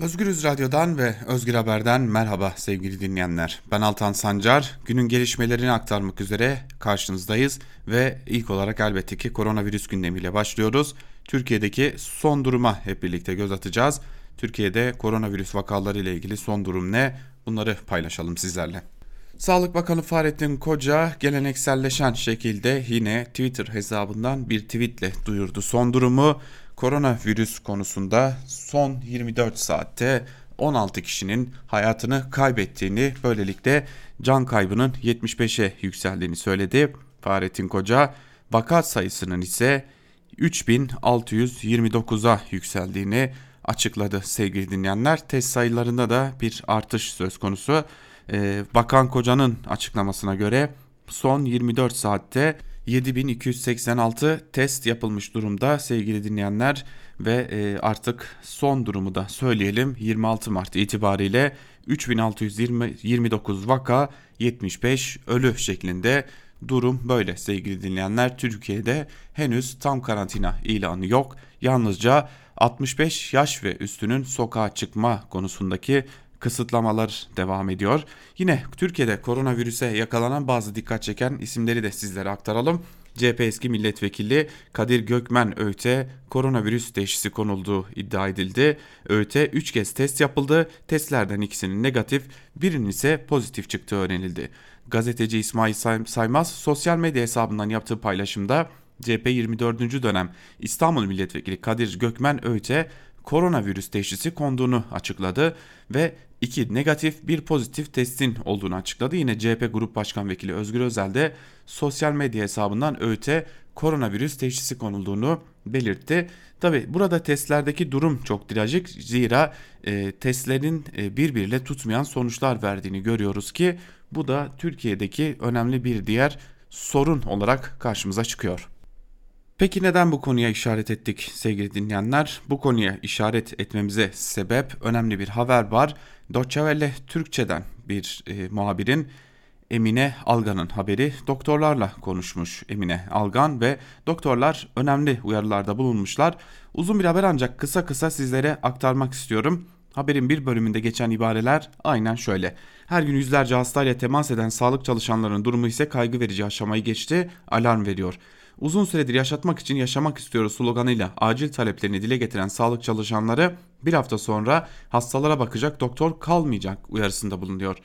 Özgürüz Radyo'dan ve Özgür Haber'den merhaba sevgili dinleyenler. Ben Altan Sancar. Günün gelişmelerini aktarmak üzere karşınızdayız ve ilk olarak elbette ki koronavirüs gündemiyle başlıyoruz. Türkiye'deki son duruma hep birlikte göz atacağız. Türkiye'de koronavirüs vakaları ile ilgili son durum ne? Bunları paylaşalım sizlerle. Sağlık Bakanı Fahrettin Koca gelenekselleşen şekilde yine Twitter hesabından bir tweetle duyurdu son durumu. Koronavirüs konusunda son 24 saatte 16 kişinin hayatını kaybettiğini böylelikle can kaybının 75'e yükseldiğini söyledi. Fahrettin Koca vaka sayısının ise 3629'a yükseldiğini açıkladı sevgili dinleyenler. Test sayılarında da bir artış söz konusu. Ee, Bakan Koca'nın açıklamasına göre son 24 saatte 7286 test yapılmış durumda sevgili dinleyenler ve e, artık son durumu da söyleyelim. 26 Mart itibariyle 3629 vaka 75 ölü şeklinde. Durum böyle sevgili dinleyenler. Türkiye'de henüz tam karantina ilanı yok. Yalnızca 65 yaş ve üstünün sokağa çıkma konusundaki kısıtlamalar devam ediyor. Yine Türkiye'de koronavirüse yakalanan bazı dikkat çeken isimleri de sizlere aktaralım. CHP eski milletvekili Kadir Gökmen Öğüt'e koronavirüs teşhisi konulduğu iddia edildi. Öğüt'e 3 kez test yapıldı. Testlerden ikisinin negatif, birinin ise pozitif çıktığı öğrenildi. Gazeteci İsmail Saymaz sosyal medya hesabından yaptığı paylaşımda CHP 24. dönem İstanbul Milletvekili Kadir Gökmen Öğüt'e koronavirüs teşhisi konduğunu açıkladı ve iki negatif bir pozitif testin olduğunu açıkladı. Yine CHP Grup Başkan Vekili Özgür Özel de sosyal medya hesabından öğüte koronavirüs teşhisi konulduğunu belirtti. Tabi burada testlerdeki durum çok trajik zira e, testlerin e, birbiriyle tutmayan sonuçlar verdiğini görüyoruz ki bu da Türkiye'deki önemli bir diğer sorun olarak karşımıza çıkıyor. Peki neden bu konuya işaret ettik sevgili dinleyenler? Bu konuya işaret etmemize sebep önemli bir haber var. Deutsche Welle Türkçe'den bir e, muhabirin Emine Algan'ın haberi doktorlarla konuşmuş Emine Algan ve doktorlar önemli uyarılarda bulunmuşlar. Uzun bir haber ancak kısa kısa sizlere aktarmak istiyorum. Haberin bir bölümünde geçen ibareler aynen şöyle. Her gün yüzlerce hastayla temas eden sağlık çalışanlarının durumu ise kaygı verici aşamayı geçti, alarm veriyor. Uzun süredir yaşatmak için yaşamak istiyoruz sloganıyla acil taleplerini dile getiren sağlık çalışanları bir hafta sonra hastalara bakacak doktor kalmayacak uyarısında bulunuyor.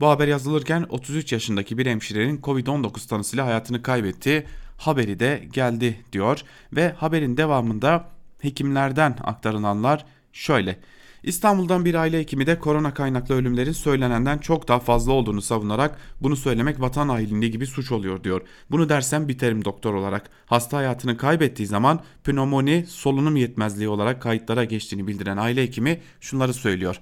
Bu haber yazılırken 33 yaşındaki bir hemşirenin Covid-19 tanısıyla hayatını kaybettiği haberi de geldi diyor ve haberin devamında hekimlerden aktarılanlar şöyle. İstanbul'dan bir aile hekimi de korona kaynaklı ölümlerin söylenenden çok daha fazla olduğunu savunarak bunu söylemek vatan hainliği gibi suç oluyor diyor. Bunu dersem biterim doktor olarak. Hasta hayatını kaybettiği zaman pnömoni solunum yetmezliği olarak kayıtlara geçtiğini bildiren aile hekimi şunları söylüyor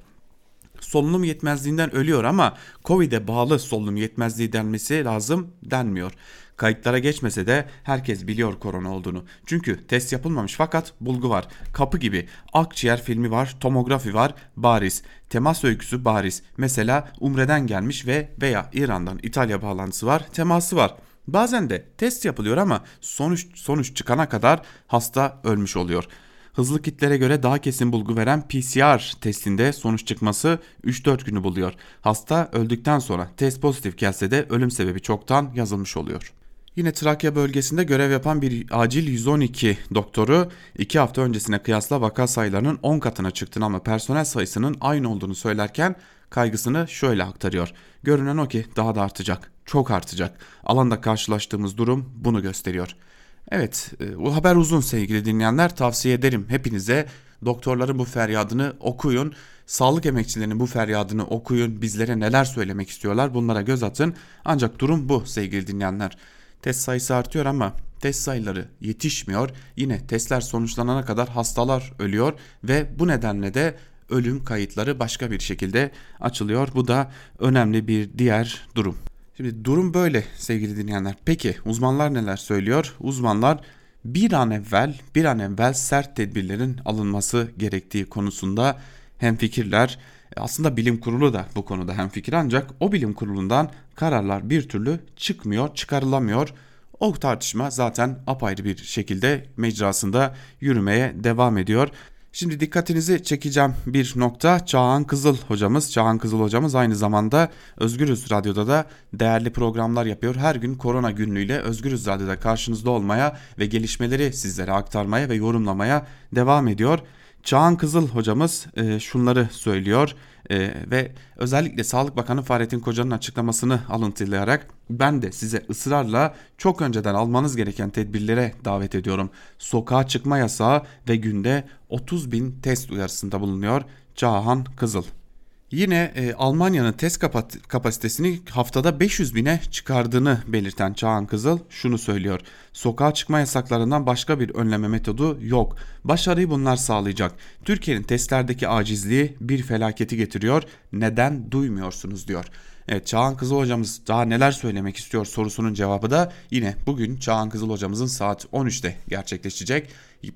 solunum yetmezliğinden ölüyor ama Covid'e bağlı solunum yetmezliği denmesi lazım denmiyor. Kayıtlara geçmese de herkes biliyor korona olduğunu. Çünkü test yapılmamış fakat bulgu var. Kapı gibi akciğer filmi var, tomografi var, bariz. Temas öyküsü bariz. Mesela Umre'den gelmiş ve veya İran'dan İtalya bağlantısı var, teması var. Bazen de test yapılıyor ama sonuç sonuç çıkana kadar hasta ölmüş oluyor. Hızlı kitlere göre daha kesin bulgu veren PCR testinde sonuç çıkması 3-4 günü buluyor. Hasta öldükten sonra test pozitif gelse de ölüm sebebi çoktan yazılmış oluyor. Yine Trakya bölgesinde görev yapan bir acil 112 doktoru 2 hafta öncesine kıyasla vaka sayılarının 10 katına çıktığını ama personel sayısının aynı olduğunu söylerken kaygısını şöyle aktarıyor. Görünen o ki daha da artacak, çok artacak. Alanda karşılaştığımız durum bunu gösteriyor. Evet e, bu haber uzun sevgili dinleyenler tavsiye ederim hepinize doktorların bu feryadını okuyun. Sağlık emekçilerinin bu feryadını okuyun. Bizlere neler söylemek istiyorlar bunlara göz atın. Ancak durum bu sevgili dinleyenler. Test sayısı artıyor ama test sayıları yetişmiyor. Yine testler sonuçlanana kadar hastalar ölüyor ve bu nedenle de ölüm kayıtları başka bir şekilde açılıyor. Bu da önemli bir diğer durum. Şimdi durum böyle sevgili dinleyenler. Peki uzmanlar neler söylüyor? Uzmanlar bir an evvel bir an evvel sert tedbirlerin alınması gerektiği konusunda hem fikirler aslında bilim kurulu da bu konuda hem fikir ancak o bilim kurulundan kararlar bir türlü çıkmıyor, çıkarılamıyor. O tartışma zaten apayrı bir şekilde mecrasında yürümeye devam ediyor. Şimdi dikkatinizi çekeceğim bir nokta Çağhan Kızıl hocamız. Çağhan Kızıl hocamız aynı zamanda Özgürüz Radyo'da da değerli programlar yapıyor. Her gün korona günlüğüyle Özgürüz Radyo'da karşınızda olmaya ve gelişmeleri sizlere aktarmaya ve yorumlamaya devam ediyor. Çağan Kızıl hocamız e, şunları söylüyor e, ve özellikle Sağlık Bakanı Fahrettin Koca'nın açıklamasını alıntılayarak ben de size ısrarla çok önceden almanız gereken tedbirlere davet ediyorum. Sokağa çıkma yasağı ve günde 30 bin test uyarısında bulunuyor Çağhan Kızıl. Yine e, Almanya'nın test kapasitesini haftada 500 bine çıkardığını belirten Çağan Kızıl şunu söylüyor. Sokağa çıkma yasaklarından başka bir önleme metodu yok. Başarıyı bunlar sağlayacak. Türkiye'nin testlerdeki acizliği bir felaketi getiriyor. Neden duymuyorsunuz diyor. Evet Çağan Kızıl hocamız daha neler söylemek istiyor sorusunun cevabı da yine bugün Çağan Kızıl hocamızın saat 13'te gerçekleşecek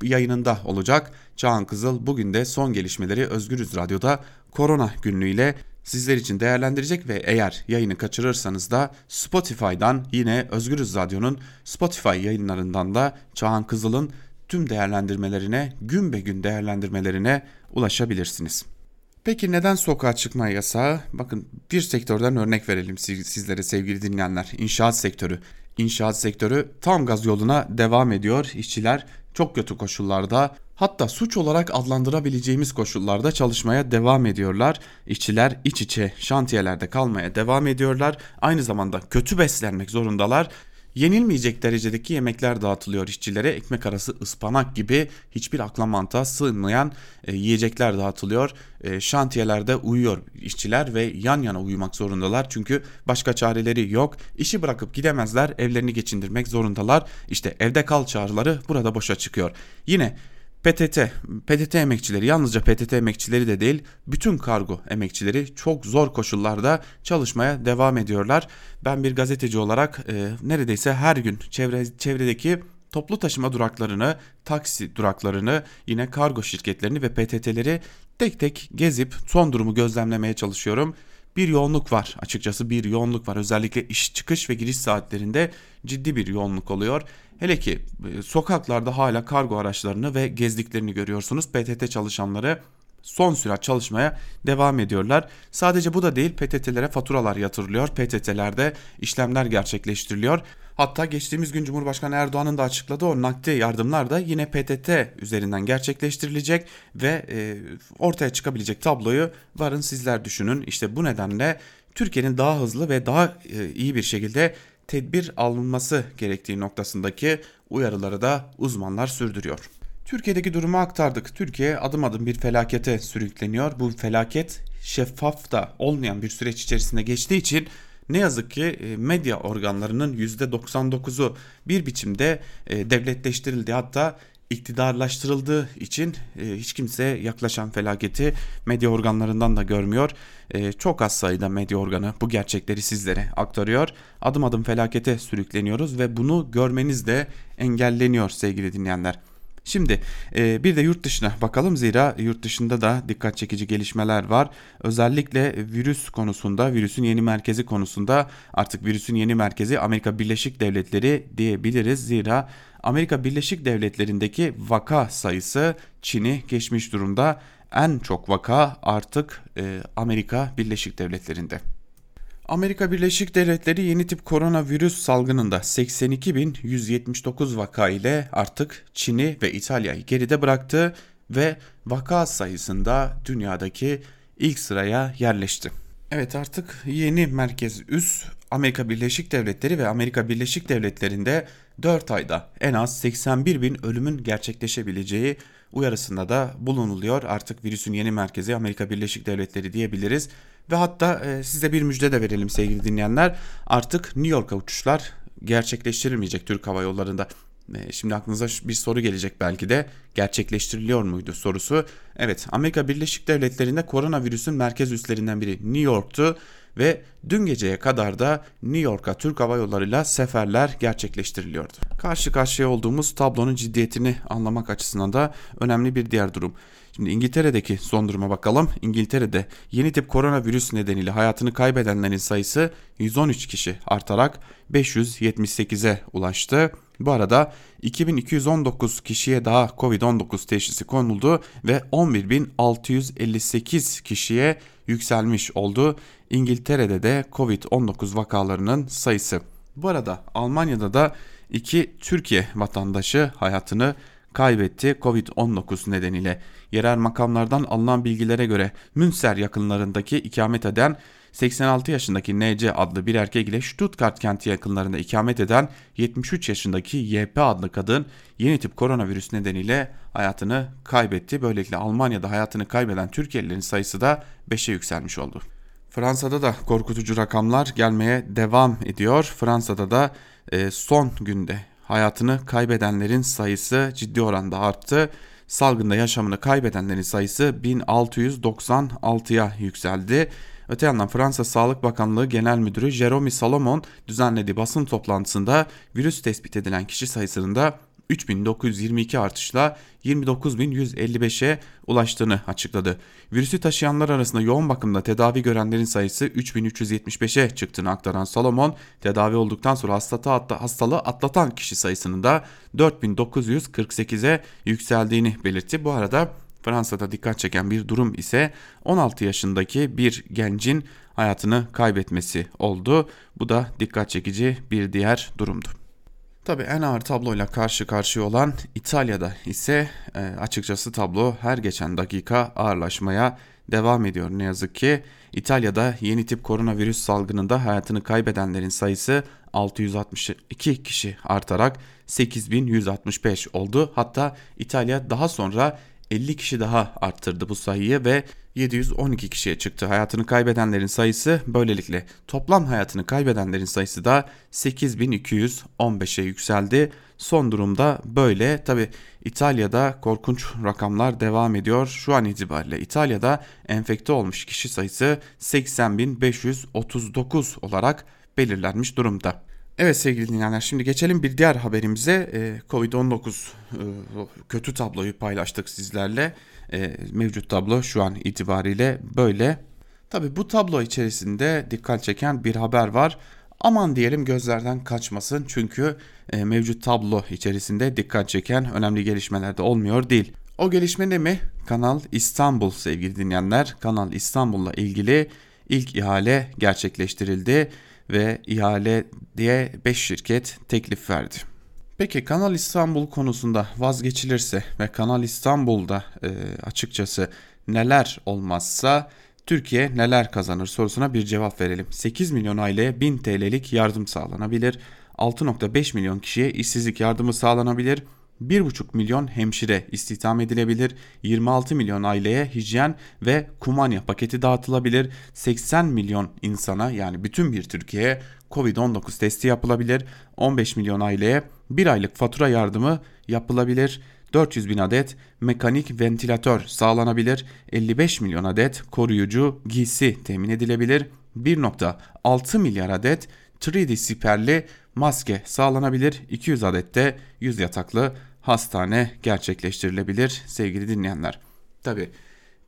yayınında olacak. Çağan Kızıl bugün de son gelişmeleri Özgürüz Radyo'da korona günlüğüyle sizler için değerlendirecek ve eğer yayını kaçırırsanız da Spotify'dan yine Özgürüz Radyo'nun Spotify yayınlarından da Çağan Kızıl'ın tüm değerlendirmelerine, gün be gün değerlendirmelerine ulaşabilirsiniz. Peki neden sokağa çıkma yasağı? Bakın bir sektörden örnek verelim sizlere sevgili dinleyenler. İnşaat sektörü. İnşaat sektörü tam gaz yoluna devam ediyor. İşçiler çok kötü koşullarda hatta suç olarak adlandırabileceğimiz koşullarda çalışmaya devam ediyorlar. İşçiler iç içe şantiyelerde kalmaya devam ediyorlar. Aynı zamanda kötü beslenmek zorundalar Yenilmeyecek derecedeki yemekler dağıtılıyor işçilere. Ekmek arası ıspanak gibi hiçbir akla mantığa sığmayan e, yiyecekler dağıtılıyor. E, şantiyelerde uyuyor işçiler ve yan yana uyumak zorundalar. Çünkü başka çareleri yok. İşi bırakıp gidemezler. Evlerini geçindirmek zorundalar. İşte evde kal çağrıları burada boşa çıkıyor. Yine PTT, PTT emekçileri yalnızca PTT emekçileri de değil bütün kargo emekçileri çok zor koşullarda çalışmaya devam ediyorlar. Ben bir gazeteci olarak e, neredeyse her gün çevre, çevredeki toplu taşıma duraklarını, taksi duraklarını, yine kargo şirketlerini ve PTT'leri tek tek gezip son durumu gözlemlemeye çalışıyorum. Bir yoğunluk var açıkçası bir yoğunluk var özellikle iş çıkış ve giriş saatlerinde ciddi bir yoğunluk oluyor. Hele ki e, sokaklarda hala kargo araçlarını ve gezdiklerini görüyorsunuz. PTT çalışanları son sürat çalışmaya devam ediyorlar. Sadece bu da değil PTT'lere faturalar yatırılıyor. PTT'lerde işlemler gerçekleştiriliyor. Hatta geçtiğimiz gün Cumhurbaşkanı Erdoğan'ın da açıkladığı o nakdi yardımlar da yine PTT üzerinden gerçekleştirilecek ve e, ortaya çıkabilecek tabloyu varın sizler düşünün. İşte bu nedenle Türkiye'nin daha hızlı ve daha e, iyi bir şekilde tedbir alınması gerektiği noktasındaki uyarıları da uzmanlar sürdürüyor. Türkiye'deki durumu aktardık. Türkiye adım adım bir felakete sürükleniyor. Bu felaket şeffaf da olmayan bir süreç içerisinde geçtiği için ne yazık ki e, medya organlarının %99'u bir biçimde e, devletleştirildi. Hatta iktidarlaştırıldığı için e, hiç kimse yaklaşan felaketi medya organlarından da görmüyor. Çok az sayıda medya organı bu gerçekleri sizlere aktarıyor. Adım adım felakete sürükleniyoruz ve bunu görmeniz de engelleniyor sevgili dinleyenler. Şimdi e, bir de yurt dışına bakalım zira yurt dışında da dikkat çekici gelişmeler var. Özellikle virüs konusunda, virüsün yeni merkezi konusunda artık virüsün yeni merkezi Amerika Birleşik Devletleri diyebiliriz. Zira Amerika Birleşik Devletleri'ndeki vaka sayısı Çin'i geçmiş durumda. En çok vaka artık e, Amerika Birleşik Devletleri'nde. Amerika Birleşik Devletleri yeni tip koronavirüs salgınında 82.179 vaka ile artık Çin'i ve İtalya'yı geride bıraktı ve vaka sayısında dünyadaki ilk sıraya yerleşti. Evet artık yeni merkez üs Amerika Birleşik Devletleri ve Amerika Birleşik Devletleri'nde 4 ayda en az 81 bin ölümün gerçekleşebileceği uyarısında da bulunuluyor. Artık virüsün yeni merkezi Amerika Birleşik Devletleri diyebiliriz. Ve hatta e, size bir müjde de verelim sevgili dinleyenler. Artık New York'a uçuşlar gerçekleştirilmeyecek Türk Hava Yolları'nda. E, şimdi aklınıza bir soru gelecek belki de gerçekleştiriliyor muydu sorusu. Evet Amerika Birleşik Devletleri'nde koronavirüsün merkez üslerinden biri New York'tu ve dün geceye kadar da New York'a Türk Hava Yolları'yla seferler gerçekleştiriliyordu. Karşı karşıya olduğumuz tablonun ciddiyetini anlamak açısından da önemli bir diğer durum. Şimdi İngiltere'deki son duruma bakalım. İngiltere'de yeni tip koronavirüs nedeniyle hayatını kaybedenlerin sayısı 113 kişi artarak 578'e ulaştı. Bu arada 2219 kişiye daha Covid-19 teşhisi konuldu ve 11.658 kişiye yükselmiş oldu. İngiltere'de de Covid-19 vakalarının sayısı. Bu arada Almanya'da da iki Türkiye vatandaşı hayatını kaybetti Covid-19 nedeniyle. Yerel makamlardan alınan bilgilere göre Münster yakınlarındaki ikamet eden 86 yaşındaki NC adlı bir erkek ile Stuttgart kenti yakınlarında ikamet eden 73 yaşındaki YP adlı kadın yeni tip koronavirüs nedeniyle hayatını kaybetti. Böylelikle Almanya'da hayatını kaybeden Türkiye'lilerin sayısı da 5'e yükselmiş oldu. Fransa'da da korkutucu rakamlar gelmeye devam ediyor. Fransa'da da e, son günde hayatını kaybedenlerin sayısı ciddi oranda arttı. Salgında yaşamını kaybedenlerin sayısı 1696'ya yükseldi. Öte yandan Fransa Sağlık Bakanlığı Genel Müdürü Jerome Salomon düzenlediği basın toplantısında virüs tespit edilen kişi sayısının da 3922 artışla 29155'e ulaştığını açıkladı. Virüsü taşıyanlar arasında yoğun bakımda tedavi görenlerin sayısı 3375'e çıktığını aktaran Salomon, tedavi olduktan sonra hastalığı atlatan kişi sayısının da 4948'e yükseldiğini belirtti. Bu arada Fransa'da dikkat çeken bir durum ise 16 yaşındaki bir gencin hayatını kaybetmesi oldu. Bu da dikkat çekici bir diğer durumdu. Tabi en ağır tabloyla karşı karşıya olan İtalya'da ise e, açıkçası tablo her geçen dakika ağırlaşmaya devam ediyor ne yazık ki. İtalya'da yeni tip koronavirüs salgınında hayatını kaybedenlerin sayısı 662 kişi artarak 8165 oldu. Hatta İtalya daha sonra 50 kişi daha arttırdı bu sayıyı ve 712 kişiye çıktı. Hayatını kaybedenlerin sayısı böylelikle toplam hayatını kaybedenlerin sayısı da 8215'e yükseldi. Son durumda böyle. Tabi İtalya'da korkunç rakamlar devam ediyor. Şu an itibariyle İtalya'da enfekte olmuş kişi sayısı 80.539 olarak belirlenmiş durumda. Evet sevgili dinleyenler şimdi geçelim bir diğer haberimize. Ee, Covid-19 e, kötü tabloyu paylaştık sizlerle. Ee, mevcut tablo şu an itibariyle böyle. Tabi bu tablo içerisinde dikkat çeken bir haber var. Aman diyelim gözlerden kaçmasın çünkü e, mevcut tablo içerisinde dikkat çeken önemli gelişmeler de olmuyor değil. O gelişme ne mi? Kanal İstanbul sevgili dinleyenler. Kanal İstanbul'la ilgili ilk ihale gerçekleştirildi ve ihale diye 5 şirket teklif verdi. Peki Kanal İstanbul konusunda vazgeçilirse ve Kanal İstanbul'da e, açıkçası neler olmazsa Türkiye neler kazanır sorusuna bir cevap verelim. 8 milyon aileye 1000 TL'lik yardım sağlanabilir. 6.5 milyon kişiye işsizlik yardımı sağlanabilir. 1,5 milyon hemşire istihdam edilebilir, 26 milyon aileye hijyen ve kumanya paketi dağıtılabilir, 80 milyon insana yani bütün bir Türkiye'ye Covid-19 testi yapılabilir, 15 milyon aileye bir aylık fatura yardımı yapılabilir, 400 bin adet mekanik ventilatör sağlanabilir, 55 milyon adet koruyucu giysi temin edilebilir, 1.6 milyar adet 3D siperli maske sağlanabilir, 200 adet de 100 yataklı hastane gerçekleştirilebilir sevgili dinleyenler. Tabi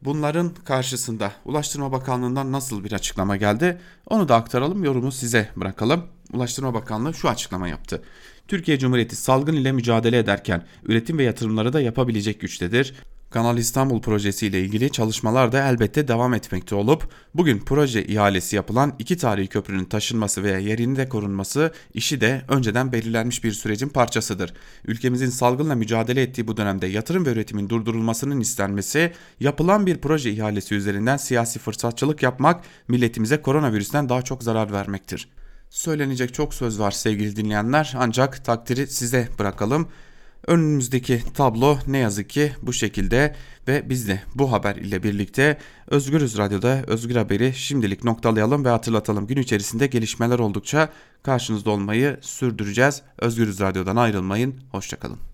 bunların karşısında Ulaştırma Bakanlığı'ndan nasıl bir açıklama geldi onu da aktaralım yorumu size bırakalım. Ulaştırma Bakanlığı şu açıklama yaptı. Türkiye Cumhuriyeti salgın ile mücadele ederken üretim ve yatırımları da yapabilecek güçtedir. Kanal İstanbul projesi ile ilgili çalışmalar da elbette devam etmekte olup bugün proje ihalesi yapılan iki tarihi köprünün taşınması veya yerinde korunması işi de önceden belirlenmiş bir sürecin parçasıdır. Ülkemizin salgınla mücadele ettiği bu dönemde yatırım ve üretimin durdurulmasının istenmesi yapılan bir proje ihalesi üzerinden siyasi fırsatçılık yapmak milletimize koronavirüsten daha çok zarar vermektir. Söylenecek çok söz var sevgili dinleyenler ancak takdiri size bırakalım. Önümüzdeki tablo ne yazık ki bu şekilde ve biz de bu haber ile birlikte Özgürüz Radyo'da Özgür Haber'i şimdilik noktalayalım ve hatırlatalım. Gün içerisinde gelişmeler oldukça karşınızda olmayı sürdüreceğiz. Özgürüz Radyo'dan ayrılmayın. Hoşçakalın.